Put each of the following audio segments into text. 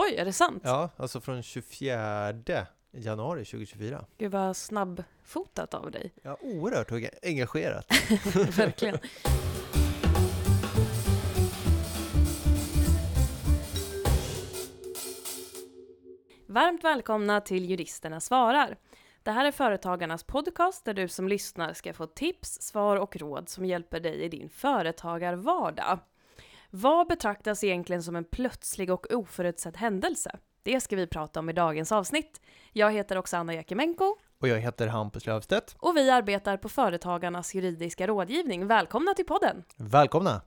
Oj, är det sant? Ja, alltså från 24 januari 2024. Gud vad snabbfotat av dig. Ja, oerhört engagerat. Verkligen. Varmt välkomna till Juristerna svarar. Det här är Företagarnas podcast där du som lyssnar ska få tips, svar och råd som hjälper dig i din företagarvardag. Vad betraktas egentligen som en plötslig och oförutsedd händelse? Det ska vi prata om i dagens avsnitt. Jag heter Oksana Jakimenko. Och jag heter Hampus Löfstedt. Och vi arbetar på Företagarnas juridiska rådgivning. Välkomna till podden! Välkomna!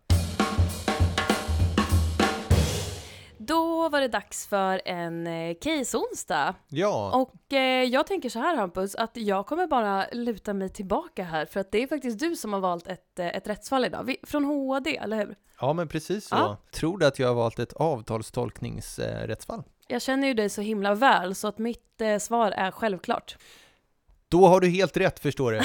Då var det dags för en eh, case-onsdag. Ja. Och eh, jag tänker så här Hampus, att jag kommer bara luta mig tillbaka här, för att det är faktiskt du som har valt ett, eh, ett rättsfall idag. Vi, från HD, eller hur? Ja, men precis så. Ja. Tror du att jag har valt ett avtalstolkningsrättsfall? Jag känner ju dig så himla väl, så att mitt eh, svar är självklart. Då har du helt rätt, förstår du.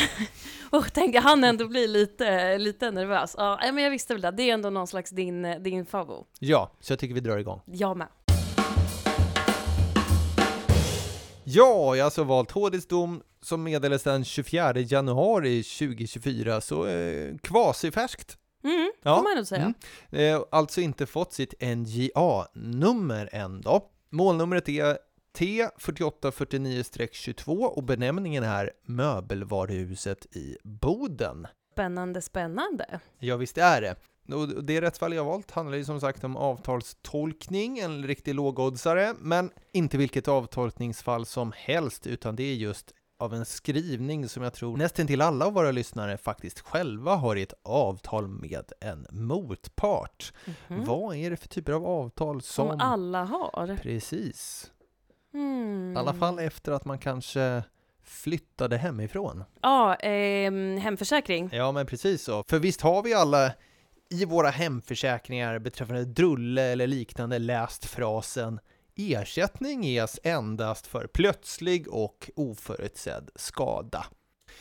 Och tänker han ändå bli lite, lite nervös. Ja, men jag visste väl det. Det är ändå någon slags din, din favo. Ja, så jag tycker vi drar igång. Jag med. Ja, jag har alltså valt HDs dom som meddelades den 24 januari 2024, så eh, kvasifärskt. Mm, Ja, får man nog säga. Mm. Eh, alltså inte fått sitt NJA-nummer än då. Målnumret är T4849-22 och benämningen är Möbelvaruhuset i Boden. Spännande, spännande. Ja, visst är det. Och det rättsfall jag valt handlar ju som sagt om avtalstolkning, en riktig lågoddsare, men inte vilket avtolkningsfall som helst, utan det är just av en skrivning som jag tror nästan till alla av våra lyssnare faktiskt själva har i ett avtal med en motpart. Mhm. Vad är det för typer av avtal som... Som alla har. Precis. Mm. I alla fall efter att man kanske flyttade hemifrån. Ja, ehm, hemförsäkring. Ja, men precis så. För visst har vi alla i våra hemförsäkringar beträffande drulle eller liknande läst frasen Ersättning ges endast för plötslig och oförutsedd skada.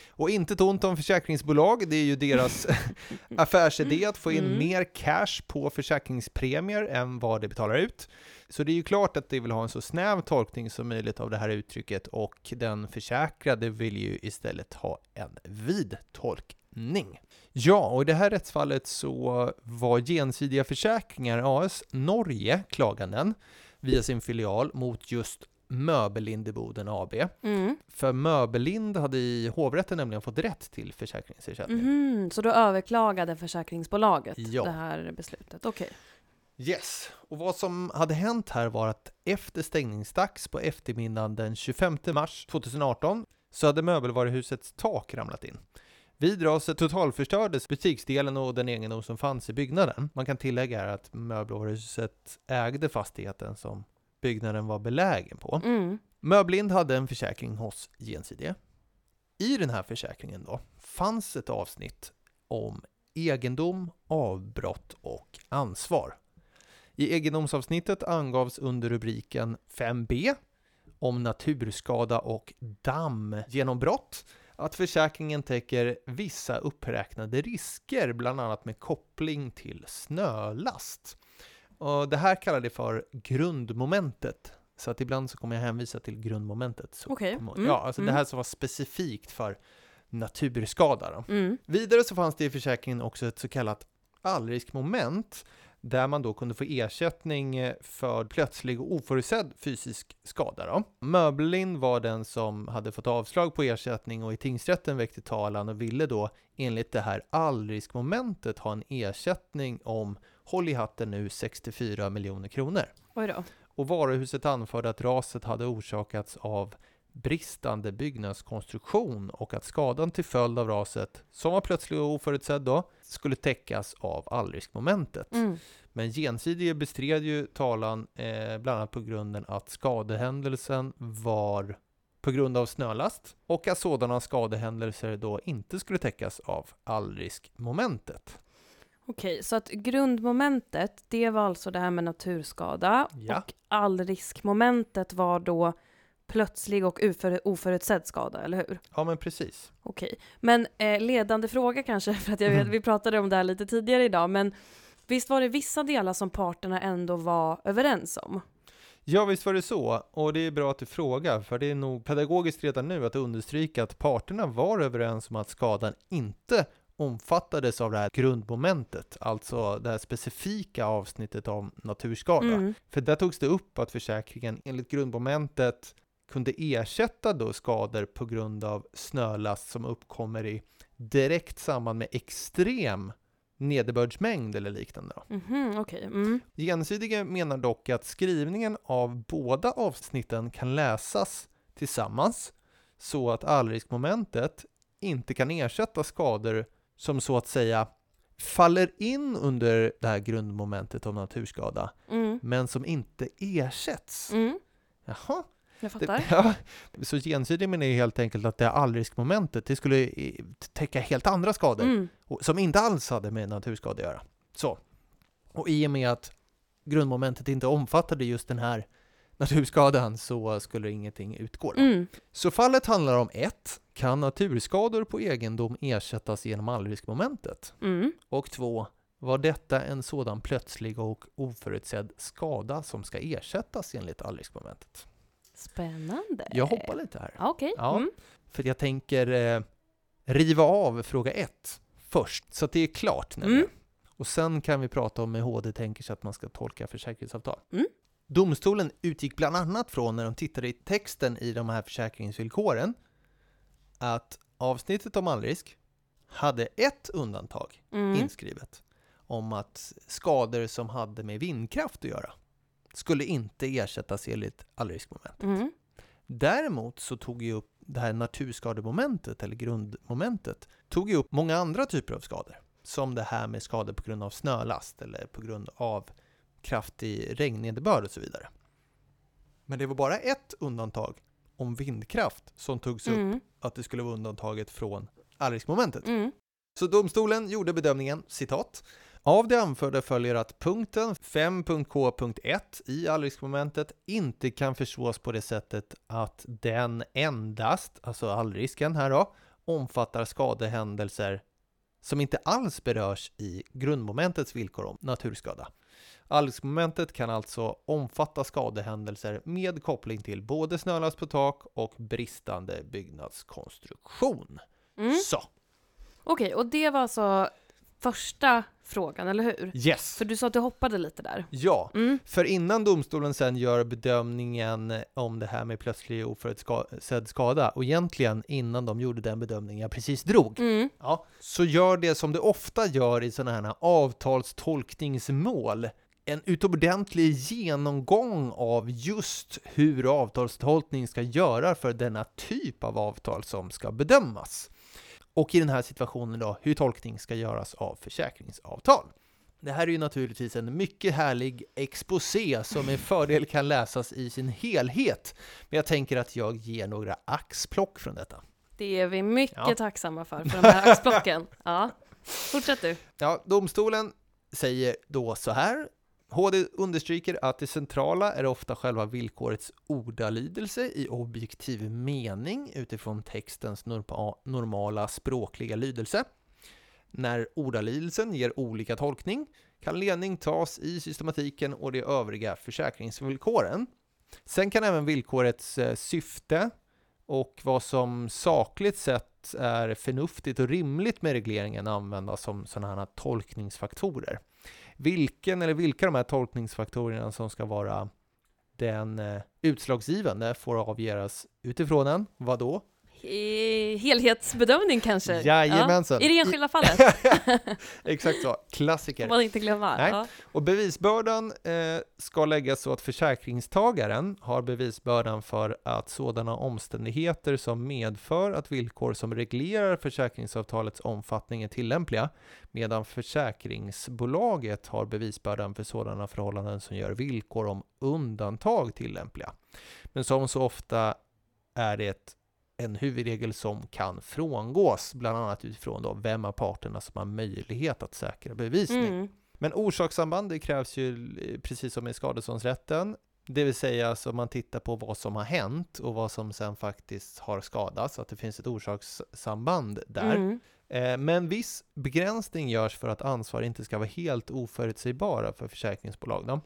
Och inte ett ont om försäkringsbolag, det är ju deras affärsidé att få in Mm. mer cash på försäkringspremier än vad det betalar ut. Så det är ju klart att de vill ha en så snäv tolkning som möjligt av det här uttrycket och den försäkrade vill ju istället ha en vid tolkning. Ja, och i det här rättsfallet så var Gensidiga Försäkringar AS Norge klaganden via sin filial mot just Möbelind i Boden AB. Mm. För Möbelind hade i hovrätten nämligen fått rätt till försäkringsersättning. Mhm, Så då överklagade försäkringsbolaget Ja. det här beslutet? Okej. Yes, och vad som hade hänt här var att efter stängningsdags på eftermiddagen den 25 mars 2018 så hade möbelvaruhusets tak ramlat in. Vid raset totalförstördes butiksdelen och den egendom som fanns i byggnaden. Man kan tillägga här att möbelvaruhuset ägde fastigheten som byggnaden var belägen på. Mm. Möblind hade en försäkring hos Gjensidige. I den här försäkringen då fanns ett avsnitt om egendom, avbrott och ansvar. I egendomsavsnittet angavs under rubriken 5b om naturskada och dammgenombrott att försäkringen täcker vissa uppräknade risker, bland annat med koppling till snölast. Och det här kallar det för grundmomentet. Så att ibland så kommer jag hänvisa till grundmomentet. Okej. kommer- Mm, Ja, alltså det mm. här som var specifikt för naturskada. Mm. Vidare så fanns det i försäkringen också ett så kallat allriskmoment där man då kunde få ersättning eh, för plötslig och oförutsedd fysisk skada. Då. Möbelin var den som hade fått avslag på ersättning och i tingsrätten väckte talan och ville då enligt det här allriskmomentet ha en ersättning om, håll i hatten nu, 64 miljoner kronor. Oj då. Och varuhuset anförde att raset hade orsakats av bristande byggnadskonstruktion och att skadan till följd av raset, som var plötslig och oförutsedd då, skulle täckas av allriskmomentet. Mm. Men Gensidige bestred ju talan eh, bland annat på grunden att skadehändelsen var på grund av snölast och att sådana skadehändelser då inte skulle täckas av allriskmomentet. Okej, så att grundmomentet, det var alltså det här med naturskada. Ja. Och allriskmomentet var då plötslig och oför, oförutsedd skada, eller hur? Ja, men precis. Okej. Men eh, ledande fråga kanske, för att jag vet, Mm. vi pratade om det här lite tidigare idag, men visst var det vissa delar som parterna ändå var överens om? Ja, visst var det så. Och det är bra att du frågar, för det är nog pedagogiskt redan nu att understryka att parterna var överens om att skadan inte omfattades av det här grundmomentet, alltså det här specifika avsnittet om naturskada. Mm. För där togs det upp att försäkringen enligt grundmomentet kunde ersätta då skador på grund av snölast som uppkommer i direkt samband med extrem nederbördsmängd eller liknande. Mhm, okej. Mm. Gensidige menar dock att skrivningen av båda avsnitten kan läsas tillsammans så att allriskmomentet inte kan ersätta skador som så att säga faller in under det här grundmomentet om naturskada Mm. men som inte ersätts. Mm. Jaha, Jag det, fattar. ja, så gensidig menar ju helt enkelt att det allriskmomentet det skulle täcka helt andra skador Mm. som inte alls hade med naturskada att göra. Så. Och i och med att grundmomentet inte omfattade just den här naturskadan så skulle ingenting utgå. Mm. Så fallet handlar om ett, Kan naturskador på egendom ersättas genom allriskmomentet? Mm. Och två, Var detta en sådan plötslig och oförutsedd skada som ska ersättas enligt allriskmomentet? Spännande. Jag hoppar lite här. Ja, Okej. Ja. Mm. För jag tänker eh, riva av fråga ett först, så att det är klart. nämligen. Mm. Och sen kan vi prata om hur HD tänker sig att man ska tolka försäkringsavtal. Mm. Domstolen utgick bland annat från, när de tittade i texten i de här försäkringsvillkoren, att avsnittet om allrisk hade ett undantag Mm. inskrivet om att skador som hade med vindkraft att göra skulle inte ersättas enligt allriskmomentet. Mm. Däremot så tog ju upp det här naturskademomentet, eller grundmomentet, tog ju upp många andra typer av skador. Som det här med skador på grund av snölast eller på grund av kraftig regnnederbörd och så vidare. Men det var bara ett undantag om vindkraft som togs upp Mm. att det skulle vara undantaget från allriskmomentet. Mm. Så domstolen gjorde bedömningen, citat, av det anförda följer att punkten 5.k.1 i allriskmomentet inte kan förstås på det sättet att den endast, alltså allrisken här då, omfattar skadehändelser som inte alls berörs i grundmomentets villkor om naturskada. Allriskmomentet kan alltså omfatta skadehändelser med koppling till både snölast på tak och bristande byggnadskonstruktion. Mm. Så, Okej, och det var alltså första frågan, eller hur? yes! För du sa att du hoppade lite där. Ja, Mm. för innan domstolen sen gör bedömningen om det här med plötslig oförutsedd skada, och egentligen innan de gjorde den bedömningen jag precis drog, Mm. ja, så gör det som det ofta gör i sådana här avtalstolkningsmål, en utomordentlig genomgång av just hur avtalstolkning ska göra för denna typ av avtal som ska bedömas. Och i den här situationen då, hur tolkning ska göras av försäkringsavtal. Det här är ju naturligtvis en mycket härlig exposé som med fördel kan läsas i sin helhet. Men jag tänker att jag ger några axplock från detta. Det är vi mycket Ja. tacksamma för, för de här axplocken. Ja. Fortsätt du. Ja, domstolen säger då så här. HD understryker att det centrala är ofta själva villkorets ordalydelse i objektiv mening utifrån textens normala språkliga lydelse. När ordalydelsen ger olika tolkning kan ledning tas i systematiken och de övriga försäkringsvillkoren. Sen kan även villkorets eh, syfte och vad som sakligt sett är förnuftigt och rimligt med regleringen användas som sådana här tolkningsfaktorer. Vilken eller vilka de här tolkningsfaktorerna som ska vara den eh, utslagsgivande får avgöras utifrån en, vad då? I helhetsbedömning kanske? Jajamensan. Ja. I det enskilda fallet, Exakt så, klassiker. man inte glömma. Nej. Ja. Och bevisbördan eh, ska läggas så att försäkringstagaren har bevisbördan för att sådana omständigheter som medför att villkor som reglerar försäkringsavtalets omfattning är tillämpliga, medan försäkringsbolaget har bevisbördan för sådana förhållanden som gör villkor om undantag tillämpliga. Men som så ofta är det en huvudregel som kan frångås, bland annat utifrån då vem av parterna som har möjlighet att säkra bevisning. Mm. Men orsakssamband, det krävs ju eh, precis som i skadeståndsrätten. Det vill säga, alltså man tittar på vad som har hänt och vad som sen faktiskt har skadats, att det finns ett orsakssamband där. Mm. Eh, Men viss begränsning görs för att ansvar inte ska vara helt oförutsägbara för försäkringsbolag. Då.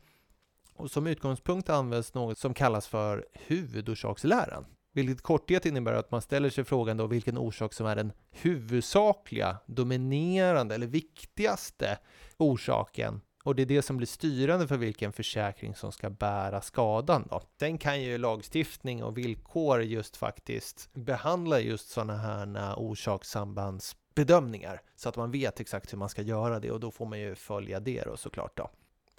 Och som utgångspunkt används något som kallas för huvudorsaksläran. Vilket korthet innebär att man ställer sig frågan då vilken orsak som är den huvudsakliga, dominerande eller viktigaste orsaken och det är det som blir styrande för vilken försäkring som ska bära skadan. Då. Sen kan ju lagstiftning och villkor just faktiskt behandla just sådana här äh, orsakssambandsbedömningar så att man vet exakt hur man ska göra det och då får man ju följa det då såklart. Då.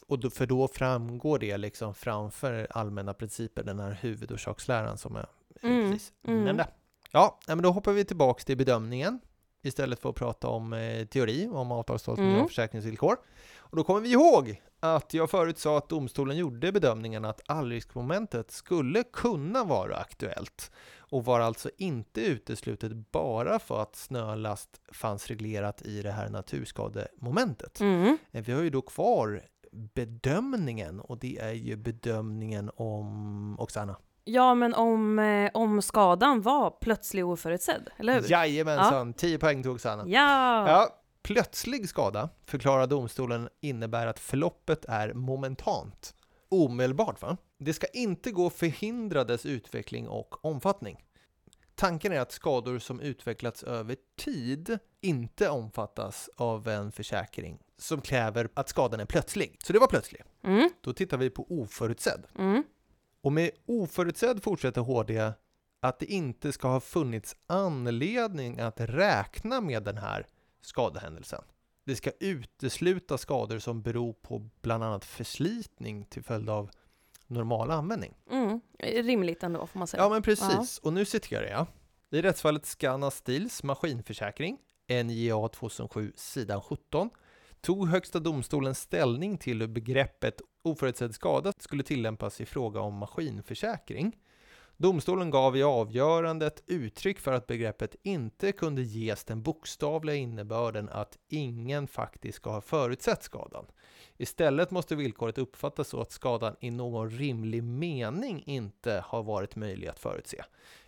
Och då, för då framgår det liksom framför allmänna principer, den här huvudorsaksläran som jag Mm, precis mm. nämnde. Ja, men då hoppar vi tillbaks till bedömningen istället för att prata om eh, teori, om avtalstolkning Mm. och försäkringsvillkor. Och då kommer vi ihåg att jag förut sa att domstolen gjorde bedömningen att allriskmomentet skulle kunna vara aktuellt och var alltså inte uteslutet bara för att snölast fanns reglerat i det här naturskademomentet. Mm. Eh, Vi har ju då kvar bedömningen och det är ju bedömningen om Oksana. Ja, men om, eh, om skadan var plötslig och oförutsedd, eller hur? Jajamensan, 10 poäng till Oksana. Ja! Ja, plötslig skada, förklarar domstolen, innebär att förloppet är momentant. Omedelbart va? Det ska inte gå att förhindra dess utveckling och omfattning. Tanken är att skador som utvecklats över tid inte omfattas av en försäkring som kräver att skadan är plötslig. Så det var plötslig. Mm, Då tittar vi på oförutsedd. mm, Och med oförutsedd fortsätter HD att det inte ska ha funnits anledning att räkna med den här skadehändelsen. Det ska utesluta skador som beror på bland annat förslitning till följd av normal användning. mm. Rimligt ändå, får man säga. Ja, men precis. Och nu citerar jag. I rättsfallet Scanna Stils maskinförsäkring, NJA 2007, sidan 17, tog Högsta domstolen ställning till hur begreppet oförutsedd skada skulle tillämpas i fråga om maskinförsäkring. Domstolen gav i avgörandet uttryck för att begreppet inte kunde ges den bokstavliga innebörden att ingen faktiskt ska ha förutsett skadan. Istället måste villkoret uppfattas så att skadan i någon rimlig mening inte har varit möjlig att förutse.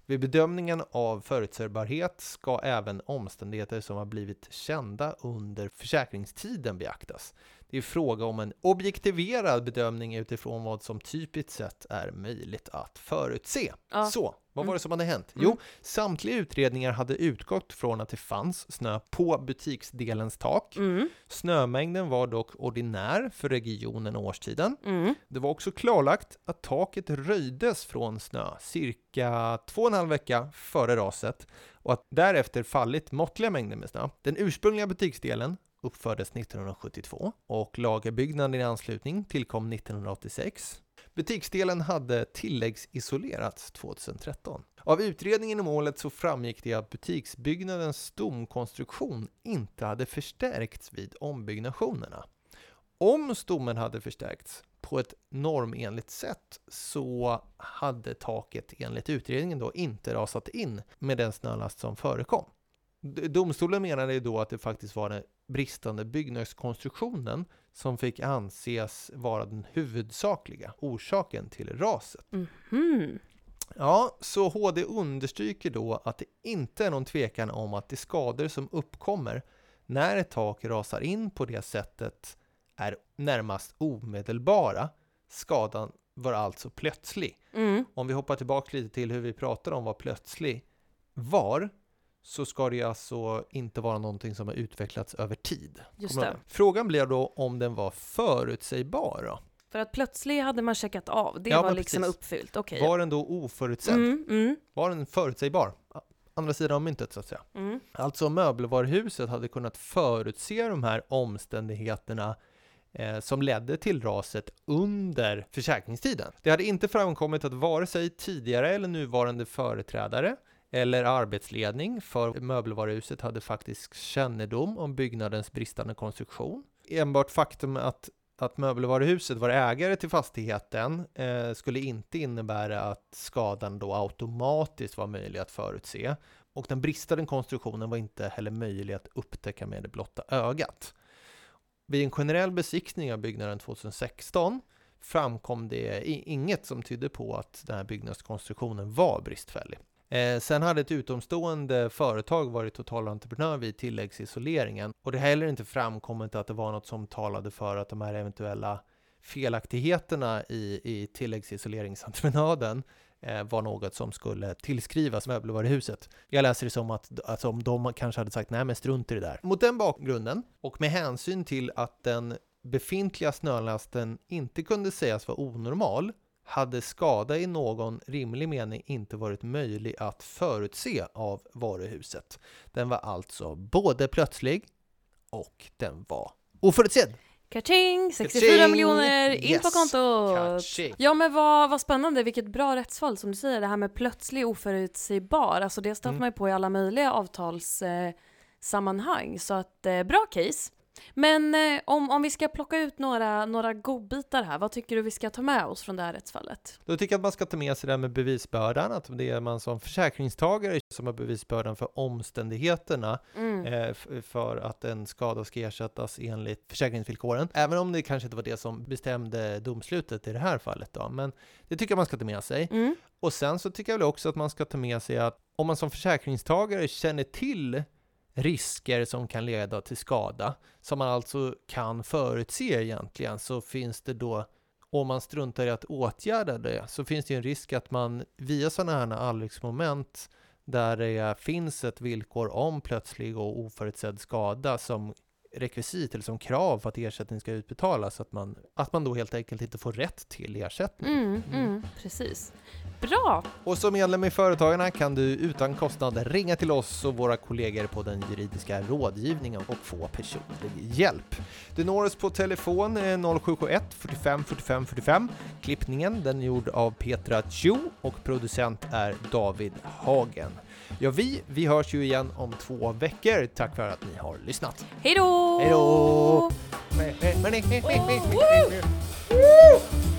Vid bedömningen av förutsägbarhet ska även omständigheter som har blivit kända under försäkringstiden beaktas. Det är fråga om en objektiverad bedömning utifrån vad som typiskt sett är möjligt att förutse. Ja. Så, vad var Mm. det som hade hänt? Mm. Jo, samtliga utredningar hade utgått från att det fanns snö på butiksdelens tak. Mm, Snömängden var dock ordinär för regionen och årstiden. mm, Det var också klarlagt att taket röjdes från snö cirka två och en halv vecka före raset och att därefter fallit måttliga mängder med snö. Den ursprungliga butiksdelen uppfördes 1972 och lagerbyggnaden i anslutning tillkom 1986. Butiksdelen hade tilläggsisolerats 2013. Av utredningen i målet så framgick det att butiksbyggnadens stomkonstruktion inte hade förstärkts vid ombyggnationerna. Om stommen hade förstärkts på ett normenligt sätt så hade taket enligt utredningen då inte rasat in med den snölast som förekom. Domstolen menade då att det faktiskt var bristande byggnadskonstruktionen som fick anses vara den huvudsakliga orsaken till raset. mhm. Ja, så HD understryker då att det inte är någon tvekan om att de skador som uppkommer när ett tak rasar in på det sättet är närmast omedelbara. Skadan var alltså plötslig. Mm, Om vi hoppar tillbaka lite till hur vi pratade om vad plötslig var, så ska det alltså inte vara någonting som har utvecklats över tid. just det. Frågan blir då om den var förutsägbar då? För att plötsligt hade man checkat av, det Ja, var liksom precis. uppfyllt, okej. Var den då oförutsedd? Mm, mm, Var den förutsägbar? Andra sidan av myntet så att säga. mm. Alltså möbelvaruhuset hade kunnat förutse de här omständigheterna eh, som ledde till raset under försäkringstiden. Det hade inte framkommit att vare sig tidigare eller nuvarande företrädare eller arbetsledning för möbelvaruhuset hade faktiskt kännedom om byggnadens bristande konstruktion. Enbart faktum att att möbelvaruhuset var ägare till fastigheten eh, skulle inte innebära att skadan då automatiskt var möjlig att förutse och den bristande konstruktionen var inte heller möjlig att upptäcka med det blotta ögat. Vid en generell besiktning av byggnaden 2016 framkom det inget som tydde på att den här byggnadskonstruktionen var bristfällig. Eh, sen hade ett utomstående företag varit totalentreprenör vid tilläggsisoleringen och det har heller inte framkommit att det var något som talade för att de här eventuella felaktigheterna i, i tilläggsisoleringsentreprenaden eh, var något som skulle tillskrivas möbelvaruhuset. Jag läser det som att alltså, om de kanske hade sagt nej men strunt i det där. Mot den bakgrunden och med hänsyn till att den befintliga snölasten inte kunde sägas vara onormal hade skada i någon rimlig mening inte varit möjlig att förutse av varuhuset. Den var alltså både plötslig och den var oförutsedd. Kaching! 64 Kaching! miljoner in Yes! på kontot! Kaching. Ja men vad, vad spännande, vilket bra rättsfall som du säger, det här med plötslig oförutsägbar. Alltså det stöter Mm. man ju på i alla möjliga avtalssammanhang. Eh, så att eh, bra case. Men eh, om, om vi ska plocka ut några, några godbitar här, vad tycker du vi ska ta med oss från det här rättsfallet? Då tycker jag att man ska ta med sig det här med bevisbördan, att det är man som försäkringstagare som har bevisbördan för omständigheterna Mm. eh, för att en skada ska ersättas enligt försäkringsvillkoren. Även om det kanske inte var det som bestämde domslutet i det här fallet då, men det tycker jag man ska ta med sig. Mm. Och sen så tycker jag väl också att man ska ta med sig att om man som försäkringstagare känner till risker som kan leda till skada, som man alltså kan förutse egentligen, så finns det då, om man struntar i att åtgärda det, så finns det en risk att man via sådana här allriksmoment där det finns ett villkor om plötslig och oförutsedd skada som rekvisit eller som krav för att ersättning ska utbetalas, att man, att man då helt enkelt inte får rätt till ersättning. Mm, mm, precis. Bra! Och som medlem i Företagarna kan du utan kostnad ringa till oss och våra kollegor på den juridiska rådgivningen och få personlig hjälp. Du når oss på telefon eh, 0771 45 45 45. Klippningen den är gjord av Petra Chu och producent är David Hagen. Ja, vi, vi hörs ju igen om två veckor. Tack för att ni har lyssnat. Hej då! Hej då! Oh!